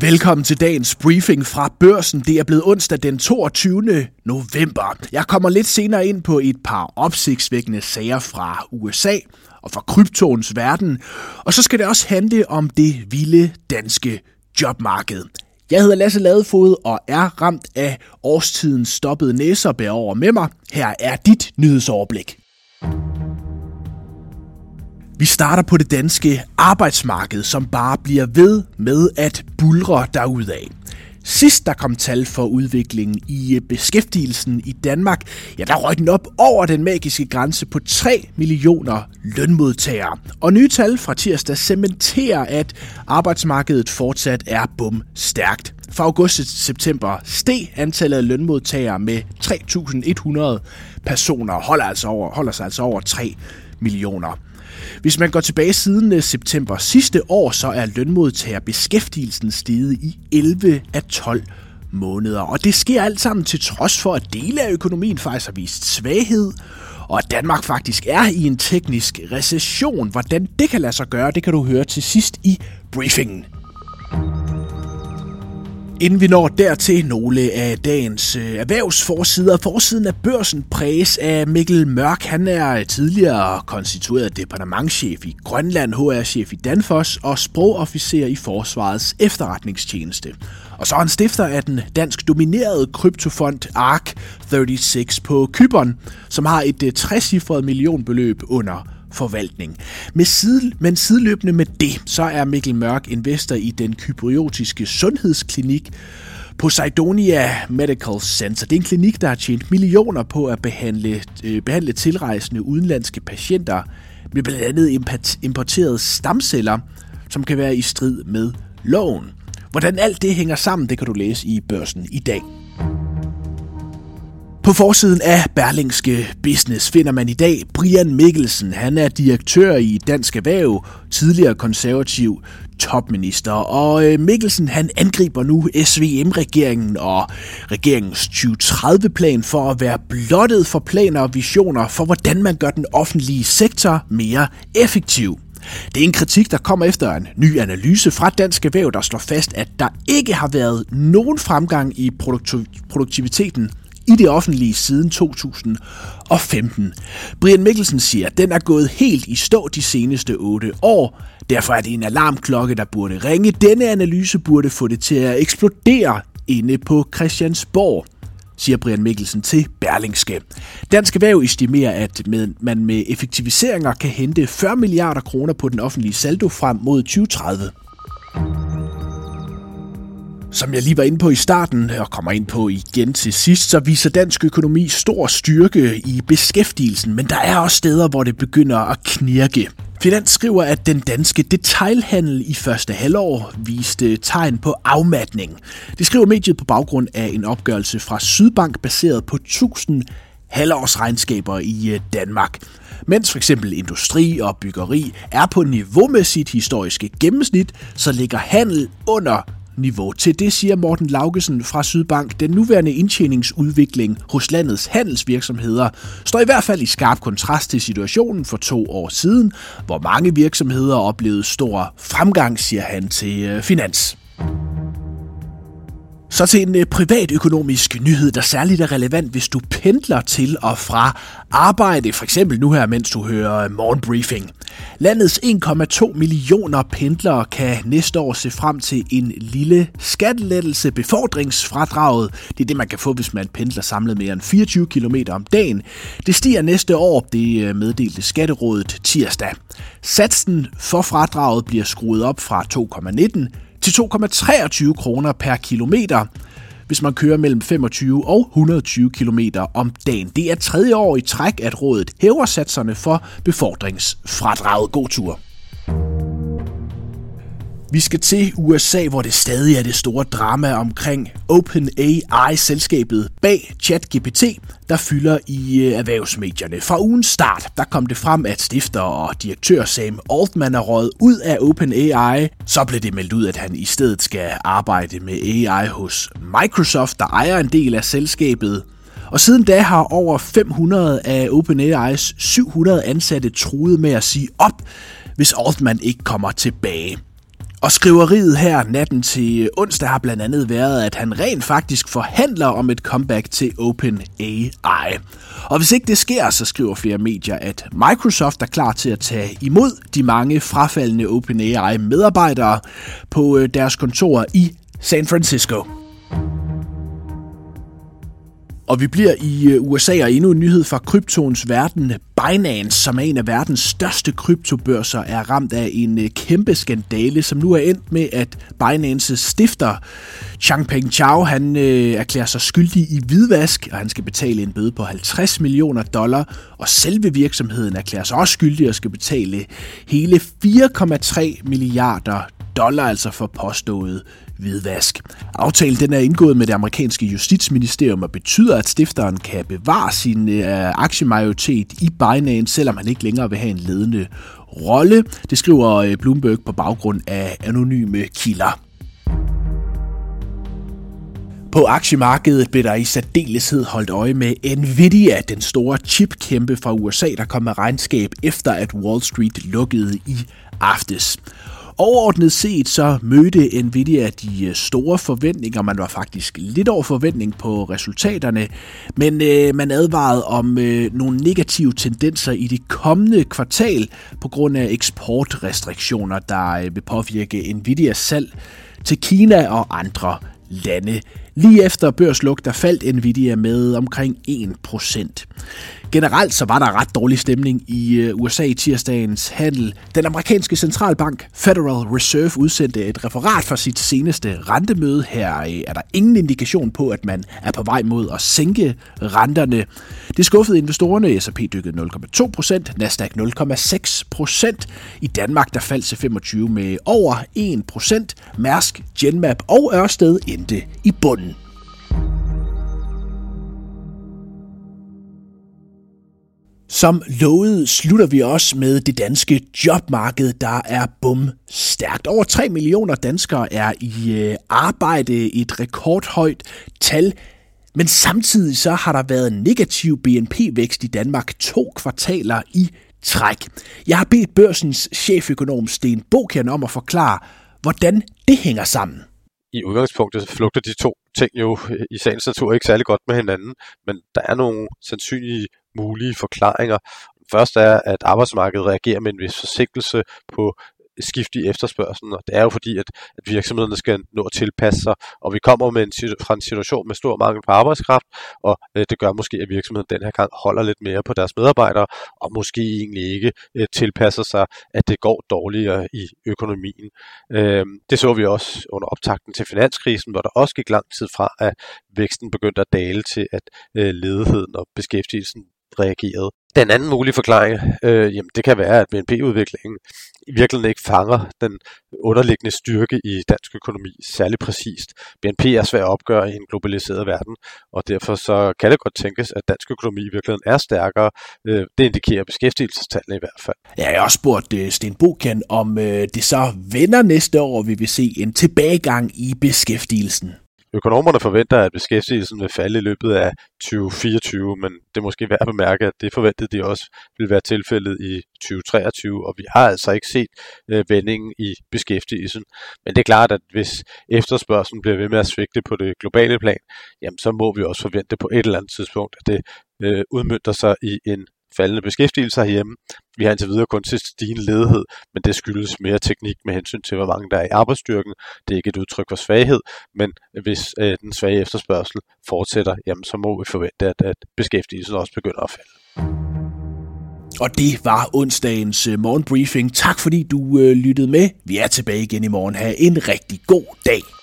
Velkommen til dagens briefing fra børsen. Det er blevet onsdag den 22. november. Jeg kommer lidt senere ind på et par opsigtsvækkende sager fra USA og fra kryptoens verden. Og så skal det også handle om det vilde danske jobmarked. Jeg hedder Lasse Ladefod og er ramt af årstidens stoppede næser bærer over med mig. Her er dit nyhedsoverblik. Vi starter på det danske arbejdsmarked, som bare bliver ved med at bulre derudad. Sidst der kom tal for udviklingen i øh, beskæftigelsen i Danmark, ja, der røg den op over den magiske grænse på 3 millioner lønmodtagere. Og nye tal fra tirsdag cementerer, at arbejdsmarkedet fortsat er bum stærkt. Fra august til september steg antallet af lønmodtagere med 3.100 personer, holder, altså over, holder sig altså over 3 millioner. Hvis man går tilbage siden øh, september sidste år, så er lønmodtager beskæftigelsen steget i 11 af 12 måneder. Og det sker alt sammen til trods for, at dele af økonomien faktisk har vist svaghed, og at Danmark faktisk er i en teknisk recession. Hvordan det kan lade sig gøre, det kan du høre til sidst i briefingen. Inden vi når dertil nogle af dagens øh, erhvervsforsider. Forsiden af børsen præges af Mikkel Mørk. Han er tidligere konstitueret departementchef i Grønland, HR-chef i Danfoss og sprogofficer i Forsvarets efterretningstjeneste. Og så er han stifter af den dansk dominerede kryptofond ARK36 på Kypern, som har et øh, 60 millionbeløb under forvaltning. Med side, men sideløbende med det, så er Mikkel Mørk investor i den kypriotiske sundhedsklinik Poseidonia Medical Center. Det er en klinik, der har tjent millioner på at behandle, øh, behandle tilrejsende udenlandske patienter med blandt andet importerede stamceller, som kan være i strid med loven. Hvordan alt det hænger sammen, det kan du læse i børsen i dag. På forsiden af Berlingske Business finder man i dag Brian Mikkelsen. Han er direktør i Dansk Erhverv, tidligere konservativ topminister. Og øh, Mikkelsen han angriber nu SVM-regeringen og regeringens 2030-plan for at være blottet for planer og visioner for, hvordan man gør den offentlige sektor mere effektiv. Det er en kritik, der kommer efter en ny analyse fra Dansk Erhverv, der slår fast, at der ikke har været nogen fremgang i produktiviteten i det offentlige siden 2015. Brian Mikkelsen siger, at den er gået helt i stå de seneste 8 år. Derfor er det en alarmklokke, der burde ringe. Denne analyse burde få det til at eksplodere inde på Christiansborg siger Brian Mikkelsen til Berlingske. Dansk Erhverv estimerer, at med, man med effektiviseringer kan hente 40 milliarder kroner på den offentlige saldo frem mod 2030. Som jeg lige var inde på i starten, øh, og kommer ind på igen til sidst, så viser dansk økonomi stor styrke i beskæftigelsen, men der er også steder, hvor det begynder at knirke. Finans skriver, at den danske detailhandel i første halvår viste tegn på afmatning. Det skriver mediet på baggrund af en opgørelse fra Sydbank baseret på 1000 halvårsregnskaber i øh, Danmark. Mens for eksempel industri og byggeri er på niveau med sit historiske gennemsnit, så ligger handel under niveau. Til det siger Morten Laugesen fra Sydbank, den nuværende indtjeningsudvikling hos landets handelsvirksomheder står i hvert fald i skarp kontrast til situationen for to år siden, hvor mange virksomheder oplevede stor fremgang, siger han til øh, Finans. Så til en øh, privatøkonomisk nyhed, der særligt er relevant, hvis du pendler til og fra arbejde, for eksempel nu her, mens du hører eh, morgenbriefing. Landets 1,2 millioner pendlere kan næste år se frem til en lille skattelettelse befordringsfradraget. Det er det, man kan få, hvis man pendler samlet mere end 24 km om dagen. Det stiger næste år, det eh, meddelte Skatterådet tirsdag. Satsen for fradraget bliver skruet op fra 2,19 til 2,23 kroner per kilometer, hvis man kører mellem 25 og 120 km om dagen. Det er tredje år i træk, at rådet hæver satserne for befordringsfradraget. God tur! Vi skal til USA, hvor det stadig er det store drama omkring OpenAI-selskabet bag ChatGPT, der fylder i øh, erhvervsmedierne. Fra ugens start, der kom det frem, at stifter og direktør Sam Altman er røget ud af OpenAI. Så blev det meldt ud, at han i stedet skal arbejde med AI hos Microsoft, der ejer en del af selskabet. Og siden da har over 500 af OpenAI's 700 ansatte truet med at sige op, hvis Altman ikke kommer tilbage. Og skriveriet her natten til onsdag har blandt andet været, at han rent faktisk forhandler om et comeback til OpenAI. Og hvis ikke det sker, så skriver flere medier, at Microsoft er klar til at tage imod de mange frafaldende OpenAI-medarbejdere på øh, deres kontor i San Francisco. Og vi bliver i øh, USA og endnu en nyhed fra kryptoens verden. Binance, som er en af verdens største kryptobørser, er ramt af en øh, kæmpe skandale, som nu er endt med, at Binances stifter, Changpeng Chao, han øh, erklærer sig skyldig i hvidvask, og han skal betale en bøde på 50 millioner dollar, og selve virksomheden erklærer sig også skyldig og skal betale hele 4,3 milliarder dollar, altså for påstået hvidvask. Aftalen den er indgået med det amerikanske justitsministerium og betyder, at stifteren kan bevare sin øh, aktiemajoritet i Binance, selvom han ikke længere vil have en ledende rolle. Det skriver øh, Bloomberg på baggrund af anonyme kilder. På aktiemarkedet blev der i særdeleshed holdt øje med Nvidia, den store chipkæmpe fra USA, der kom med regnskab efter at Wall Street lukkede i aftes. Overordnet set så mødte Nvidia de øh, store forventninger. Man var faktisk lidt over forventning på resultaterne, men øh, man advarede om øh, nogle negative tendenser i det kommende kvartal på grund af eksportrestriktioner, der øh, vil påvirke Nvidias salg til Kina og andre lande. Lige efter børsluk, der faldt Nvidia med omkring 1%. Generelt så var der ret dårlig stemning i øh, USA i tirsdagens handel. Den amerikanske centralbank Federal Reserve udsendte et referat fra sit seneste rentemøde. Her øh, er der ingen indikation på, at man er på vej mod at sænke renterne. Det skuffede investorerne. S&P dykkede 0,2%, Nasdaq 0,6%. I Danmark der faldt til 25 med over 1%. Mærsk, Genmap og Ørsted endte i bunden. Som lovet slutter vi også med det danske jobmarked, der er bum stærkt. Over 3 millioner danskere er i arbejde arbejde, et rekordhøjt tal. Men samtidig så har der været negativ BNP-vækst i Danmark to kvartaler i træk. Jeg har bedt børsens cheføkonom Sten Bokern om at forklare, hvordan det hænger sammen. I udgangspunktet flugter de to ting jo øh, i sagens natur ikke særlig godt med hinanden, men der er nogle sandsynlige mulige forklaringer. Først er, at arbejdsmarkedet reagerer med en vis forsinkelse på skift i efterspørgselen, og det er jo fordi, at, at virksomhederne skal nå at tilpasse sig, og vi kommer med en, fra en situation med stor mangel på arbejdskraft, og øh, det gør måske, at virksomheden den her gang holder lidt mere på deres medarbejdere, og måske egentlig ikke øh, tilpasser sig, at det går dårligere i økonomien. Øh, det så vi også under optakten til finanskrisen, hvor der også gik lang tid fra, at væksten begyndte at dale til, at øh, ledigheden og beskæftigelsen reagerede. Den anden mulige forklaring, øh, jamen det kan være, at BNP-udviklingen i virkeligheden ikke fanger den underliggende styrke i dansk økonomi særlig præcist. BNP er svært at opgøre i en globaliseret verden, og derfor så kan det godt tænkes, at dansk økonomi i virkeligheden er stærkere. Øh, det indikerer beskæftigelsestallene i hvert fald. Ja, jeg har også spurgt øh, Sten Bokan, om øh, det så vender næste år, vi vil se en tilbagegang i beskæftigelsen. Økonomerne forventer, at beskæftigelsen vil falde i løbet af 2024, men det er måske værd at bemærke, at det forventede de også vil være tilfældet i 2023, og vi har altså ikke set øh, vendingen i beskæftigelsen. Men det er klart, at hvis efterspørgselen bliver ved med at svigte på det globale plan, jamen så må vi også forvente på et eller andet tidspunkt, at det øh, udmyndter sig i en faldende beskæftigelse herhjemme. Vi har indtil videre kun til stigende ledighed, men det skyldes mere teknik med hensyn til, hvor mange der er i arbejdsstyrken. Det er ikke et udtryk for svaghed, men hvis øh, den svage efterspørgsel fortsætter, jamen, så må vi forvente, at, at beskæftigelsen også begynder at falde. Og det var onsdagens øh, morgenbriefing. Tak fordi du øh, lyttede med. Vi er tilbage igen i morgen. Ha' en rigtig god dag.